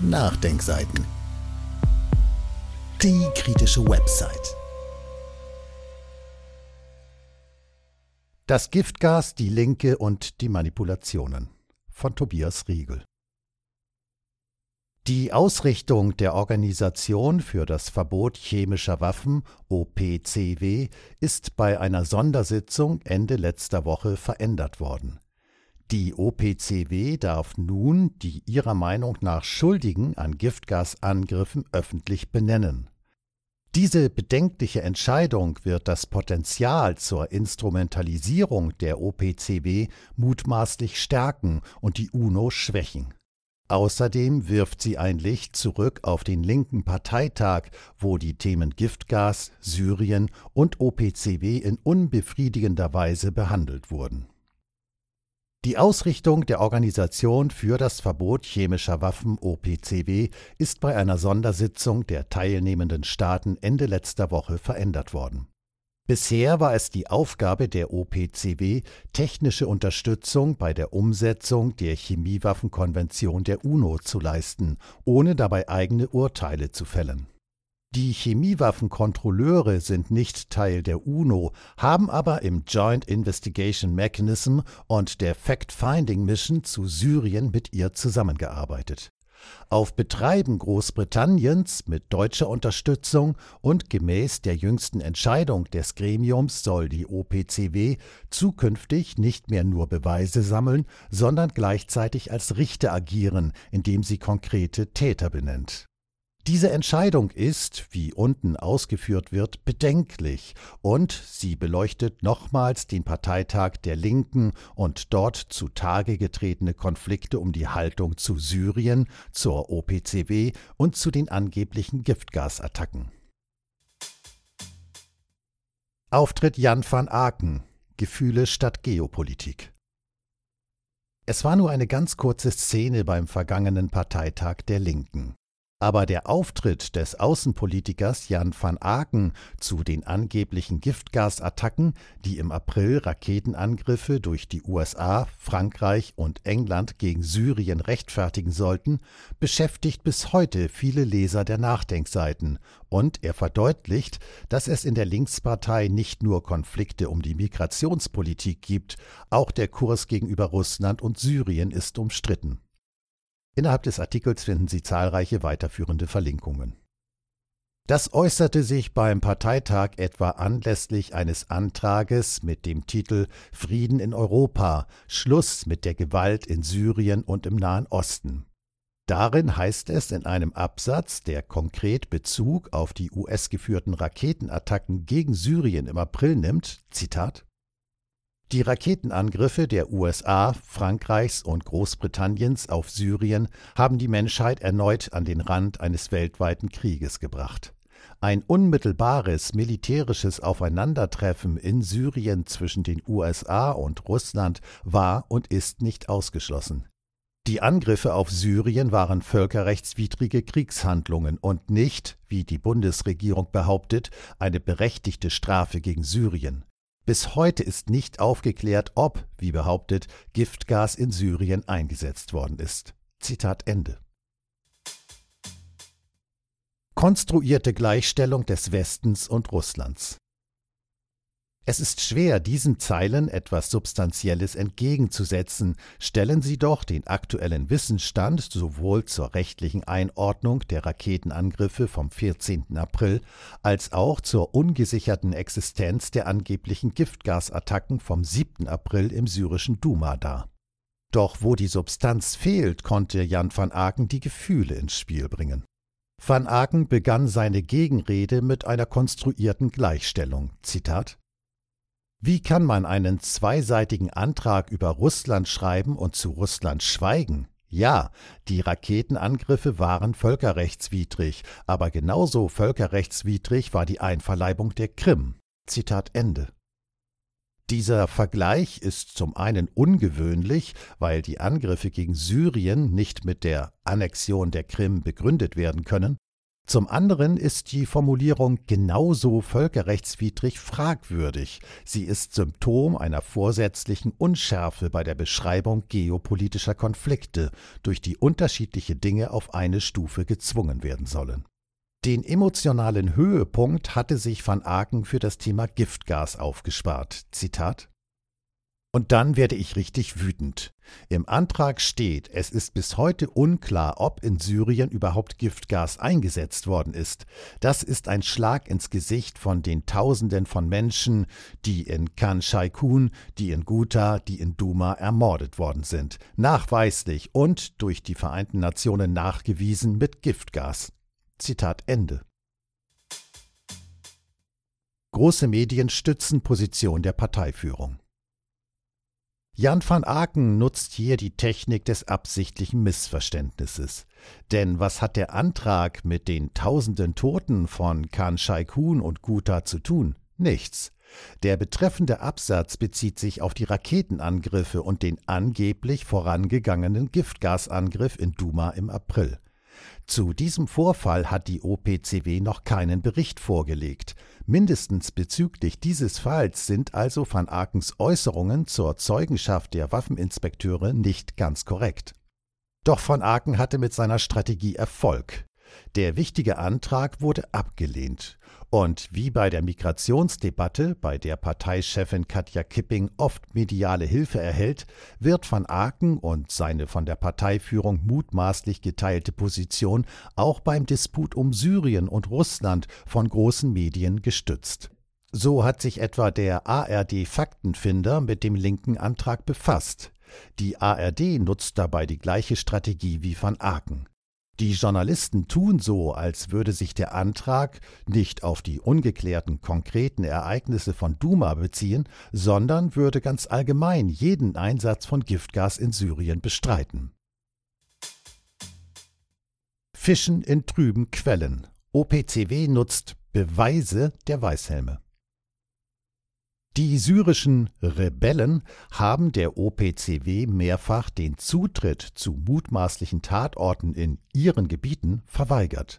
Nachdenkseiten. Die kritische Website. Das Giftgas, die Linke und die Manipulationen von Tobias Riegel. Die Ausrichtung der Organisation für das Verbot chemischer Waffen OPCW ist bei einer Sondersitzung Ende letzter Woche verändert worden. Die OPCW darf nun die ihrer Meinung nach Schuldigen an Giftgasangriffen öffentlich benennen. Diese bedenkliche Entscheidung wird das Potenzial zur Instrumentalisierung der OPCW mutmaßlich stärken und die UNO schwächen. Außerdem wirft sie ein Licht zurück auf den linken Parteitag, wo die Themen Giftgas, Syrien und OPCW in unbefriedigender Weise behandelt wurden. Die Ausrichtung der Organisation für das Verbot chemischer Waffen OPCW ist bei einer Sondersitzung der teilnehmenden Staaten Ende letzter Woche verändert worden. Bisher war es die Aufgabe der OPCW, technische Unterstützung bei der Umsetzung der Chemiewaffenkonvention der UNO zu leisten, ohne dabei eigene Urteile zu fällen. Die Chemiewaffenkontrolleure sind nicht Teil der UNO, haben aber im Joint Investigation Mechanism und der Fact-Finding Mission zu Syrien mit ihr zusammengearbeitet. Auf Betreiben Großbritanniens mit deutscher Unterstützung und gemäß der jüngsten Entscheidung des Gremiums soll die OPCW zukünftig nicht mehr nur Beweise sammeln, sondern gleichzeitig als Richter agieren, indem sie konkrete Täter benennt. Diese Entscheidung ist, wie unten ausgeführt wird, bedenklich und sie beleuchtet nochmals den Parteitag der Linken und dort zutage getretene Konflikte um die Haltung zu Syrien, zur OPCW und zu den angeblichen Giftgasattacken. Auftritt Jan van Aken Gefühle statt Geopolitik. Es war nur eine ganz kurze Szene beim vergangenen Parteitag der Linken. Aber der Auftritt des Außenpolitikers Jan van Aken zu den angeblichen Giftgasattacken, die im April Raketenangriffe durch die USA, Frankreich und England gegen Syrien rechtfertigen sollten, beschäftigt bis heute viele Leser der Nachdenkseiten und er verdeutlicht, dass es in der Linkspartei nicht nur Konflikte um die Migrationspolitik gibt, auch der Kurs gegenüber Russland und Syrien ist umstritten. Innerhalb des Artikels finden Sie zahlreiche weiterführende Verlinkungen. Das äußerte sich beim Parteitag etwa anlässlich eines Antrages mit dem Titel Frieden in Europa, Schluss mit der Gewalt in Syrien und im Nahen Osten. Darin heißt es in einem Absatz, der konkret Bezug auf die US-geführten Raketenattacken gegen Syrien im April nimmt, Zitat die Raketenangriffe der USA, Frankreichs und Großbritanniens auf Syrien haben die Menschheit erneut an den Rand eines weltweiten Krieges gebracht. Ein unmittelbares militärisches Aufeinandertreffen in Syrien zwischen den USA und Russland war und ist nicht ausgeschlossen. Die Angriffe auf Syrien waren völkerrechtswidrige Kriegshandlungen und nicht, wie die Bundesregierung behauptet, eine berechtigte Strafe gegen Syrien. Bis heute ist nicht aufgeklärt, ob, wie behauptet, Giftgas in Syrien eingesetzt worden ist. Zitat Ende. Konstruierte Gleichstellung des Westens und Russlands. Es ist schwer, diesen Zeilen etwas Substanzielles entgegenzusetzen, stellen sie doch den aktuellen Wissensstand sowohl zur rechtlichen Einordnung der Raketenangriffe vom 14. April als auch zur ungesicherten Existenz der angeblichen Giftgasattacken vom 7. April im syrischen Duma dar. Doch wo die Substanz fehlt, konnte Jan van Aken die Gefühle ins Spiel bringen. Van Aken begann seine Gegenrede mit einer konstruierten Gleichstellung. Zitat wie kann man einen zweiseitigen Antrag über Russland schreiben und zu Russland schweigen? Ja, die Raketenangriffe waren völkerrechtswidrig, aber genauso völkerrechtswidrig war die Einverleibung der Krim. Zitat Ende. Dieser Vergleich ist zum einen ungewöhnlich, weil die Angriffe gegen Syrien nicht mit der Annexion der Krim begründet werden können, Zum anderen ist die Formulierung genauso völkerrechtswidrig fragwürdig. Sie ist Symptom einer vorsätzlichen Unschärfe bei der Beschreibung geopolitischer Konflikte, durch die unterschiedliche Dinge auf eine Stufe gezwungen werden sollen. Den emotionalen Höhepunkt hatte sich van Aken für das Thema Giftgas aufgespart. Zitat und dann werde ich richtig wütend. Im Antrag steht, es ist bis heute unklar, ob in Syrien überhaupt Giftgas eingesetzt worden ist. Das ist ein Schlag ins Gesicht von den Tausenden von Menschen, die in Khan Shaikun, die in Ghouta, die in Duma ermordet worden sind. Nachweislich und durch die Vereinten Nationen nachgewiesen mit Giftgas. Zitat Ende. Große Medien stützen Position der Parteiführung. Jan van Aken nutzt hier die Technik des absichtlichen Missverständnisses. Denn was hat der Antrag mit den tausenden Toten von Khan Shaikun und Ghouta zu tun? Nichts. Der betreffende Absatz bezieht sich auf die Raketenangriffe und den angeblich vorangegangenen Giftgasangriff in Duma im April. Zu diesem Vorfall hat die OPCW noch keinen Bericht vorgelegt. Mindestens bezüglich dieses Falls sind also van Akens Äußerungen zur Zeugenschaft der Waffeninspekteure nicht ganz korrekt. Doch van Aken hatte mit seiner Strategie Erfolg. Der wichtige Antrag wurde abgelehnt. Und wie bei der Migrationsdebatte, bei der Parteichefin Katja Kipping oft mediale Hilfe erhält, wird van Aken und seine von der Parteiführung mutmaßlich geteilte Position auch beim Disput um Syrien und Russland von großen Medien gestützt. So hat sich etwa der ARD Faktenfinder mit dem linken Antrag befasst. Die ARD nutzt dabei die gleiche Strategie wie van Aken. Die Journalisten tun so, als würde sich der Antrag nicht auf die ungeklärten konkreten Ereignisse von Duma beziehen, sondern würde ganz allgemein jeden Einsatz von Giftgas in Syrien bestreiten. Fischen in trüben Quellen. OPCW nutzt Beweise der Weißhelme. Die syrischen Rebellen haben der OPCW mehrfach den Zutritt zu mutmaßlichen Tatorten in ihren Gebieten verweigert.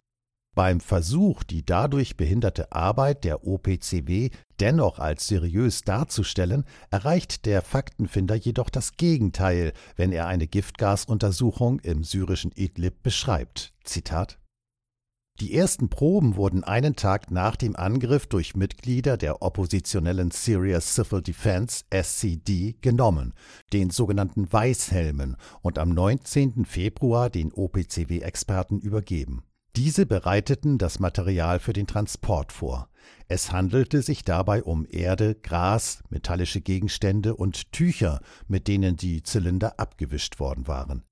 Beim Versuch, die dadurch behinderte Arbeit der OPCW dennoch als seriös darzustellen, erreicht der Faktenfinder jedoch das Gegenteil, wenn er eine Giftgasuntersuchung im syrischen Idlib beschreibt. Zitat die ersten Proben wurden einen Tag nach dem Angriff durch Mitglieder der oppositionellen Syria Civil Defense SCD genommen, den sogenannten Weißhelmen, und am 19. Februar den OPCW-Experten übergeben. Diese bereiteten das Material für den Transport vor. Es handelte sich dabei um Erde, Gras, metallische Gegenstände und Tücher, mit denen die Zylinder abgewischt worden waren.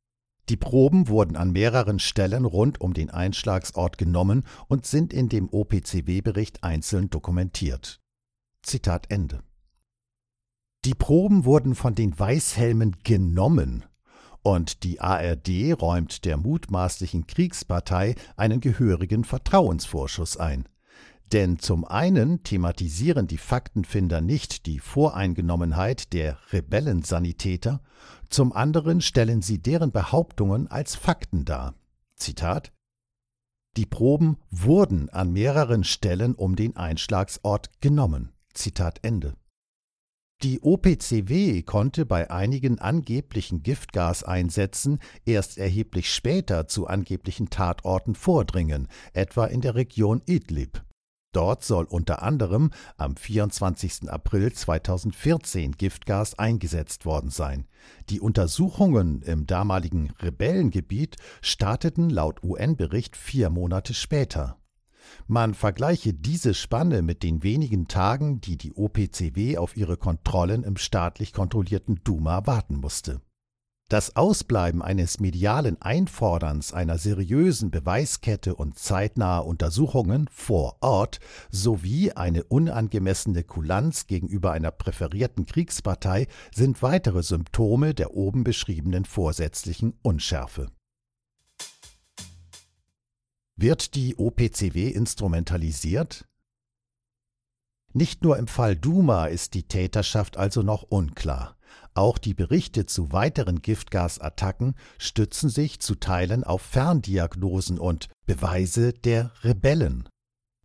Die Proben wurden an mehreren Stellen rund um den Einschlagsort genommen und sind in dem OPCW-Bericht einzeln dokumentiert. Zitat Ende. Die Proben wurden von den Weißhelmen genommen und die ARD räumt der mutmaßlichen Kriegspartei einen gehörigen Vertrauensvorschuss ein. Denn zum einen thematisieren die Faktenfinder nicht die Voreingenommenheit der Rebellensanitäter, zum anderen stellen sie deren Behauptungen als Fakten dar. Zitat Die Proben wurden an mehreren Stellen um den Einschlagsort genommen. Zitat Ende. Die OPCW konnte bei einigen angeblichen Giftgaseinsätzen erst erheblich später zu angeblichen Tatorten vordringen, etwa in der Region Idlib. Dort soll unter anderem am 24. April 2014 Giftgas eingesetzt worden sein. Die Untersuchungen im damaligen Rebellengebiet starteten laut UN-Bericht vier Monate später. Man vergleiche diese Spanne mit den wenigen Tagen, die die OPCW auf ihre Kontrollen im staatlich kontrollierten Duma warten musste. Das Ausbleiben eines medialen Einforderns einer seriösen Beweiskette und zeitnaher Untersuchungen vor Ort sowie eine unangemessene Kulanz gegenüber einer präferierten Kriegspartei sind weitere Symptome der oben beschriebenen vorsätzlichen Unschärfe. Wird die OPCW instrumentalisiert? Nicht nur im Fall Duma ist die Täterschaft also noch unklar. Auch die Berichte zu weiteren Giftgasattacken stützen sich zu Teilen auf Ferndiagnosen und Beweise der Rebellen.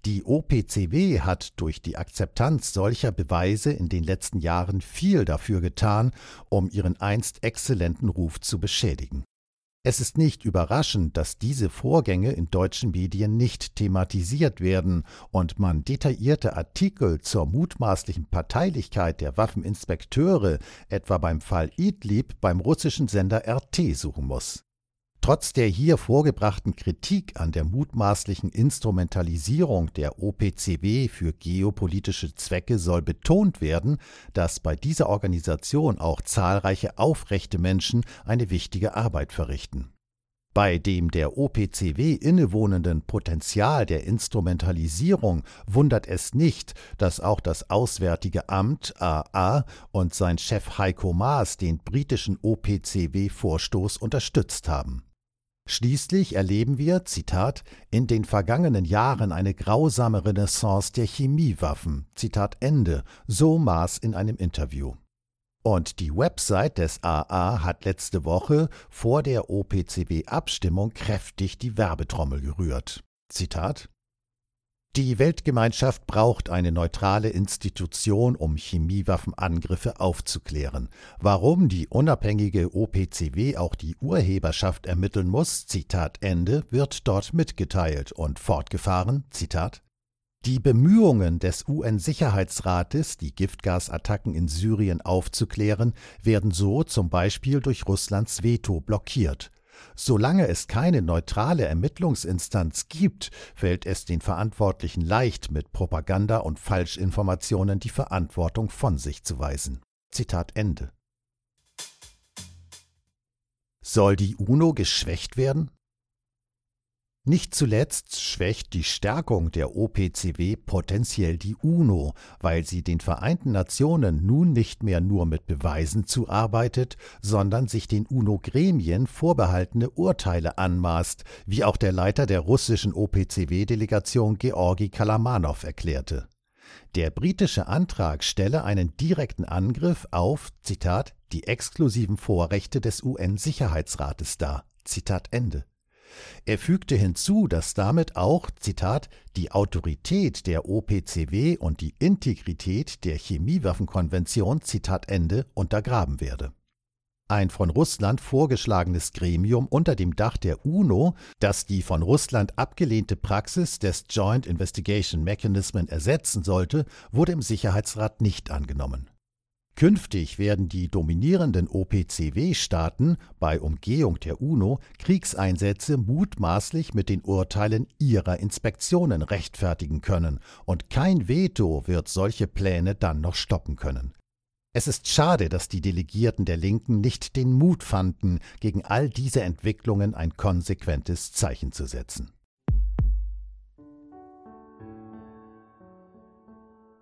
Die OPCW hat durch die Akzeptanz solcher Beweise in den letzten Jahren viel dafür getan, um ihren einst exzellenten Ruf zu beschädigen. Es ist nicht überraschend, dass diese Vorgänge in deutschen Medien nicht thematisiert werden und man detaillierte Artikel zur mutmaßlichen Parteilichkeit der Waffeninspekteure, etwa beim Fall Idlib, beim russischen Sender RT suchen muss. Trotz der hier vorgebrachten Kritik an der mutmaßlichen Instrumentalisierung der OPCW für geopolitische Zwecke soll betont werden, dass bei dieser Organisation auch zahlreiche aufrechte Menschen eine wichtige Arbeit verrichten. Bei dem der OPCW innewohnenden Potenzial der Instrumentalisierung wundert es nicht, dass auch das Auswärtige Amt AA und sein Chef Heiko Maas den britischen OPCW-Vorstoß unterstützt haben. Schließlich erleben wir, Zitat, in den vergangenen Jahren eine grausame Renaissance der Chemiewaffen, Zitat Ende, so Maas in einem Interview. Und die Website des AA hat letzte Woche vor der OPCW-Abstimmung kräftig die Werbetrommel gerührt. Zitat die Weltgemeinschaft braucht eine neutrale Institution, um Chemiewaffenangriffe aufzuklären. Warum die unabhängige OPCW auch die Urheberschaft ermitteln muss, Zitat Ende, wird dort mitgeteilt und fortgefahren, Zitat die Bemühungen des UN-Sicherheitsrates, die Giftgasattacken in Syrien aufzuklären, werden so zum Beispiel durch Russlands Veto blockiert. Solange es keine neutrale Ermittlungsinstanz gibt, fällt es den Verantwortlichen leicht, mit Propaganda und Falschinformationen die Verantwortung von sich zu weisen. Zitat Ende. Soll die UNO geschwächt werden? Nicht zuletzt schwächt die Stärkung der OPCW potenziell die UNO, weil sie den Vereinten Nationen nun nicht mehr nur mit Beweisen zuarbeitet, sondern sich den UNO-Gremien vorbehaltene Urteile anmaßt, wie auch der Leiter der russischen OPCW-Delegation Georgi Kalamanow erklärte. Der britische Antrag stelle einen direkten Angriff auf, Zitat, die exklusiven Vorrechte des UN-Sicherheitsrates dar. Zitat Ende. Er fügte hinzu, dass damit auch, Zitat, die Autorität der OPCW und die Integrität der Chemiewaffenkonvention, Zitat Ende, untergraben werde. Ein von Russland vorgeschlagenes Gremium unter dem Dach der UNO, das die von Russland abgelehnte Praxis des Joint Investigation Mechanism ersetzen sollte, wurde im Sicherheitsrat nicht angenommen. Künftig werden die dominierenden OPCW-Staaten bei Umgehung der UNO Kriegseinsätze mutmaßlich mit den Urteilen ihrer Inspektionen rechtfertigen können, und kein Veto wird solche Pläne dann noch stoppen können. Es ist schade, dass die Delegierten der Linken nicht den Mut fanden, gegen all diese Entwicklungen ein konsequentes Zeichen zu setzen.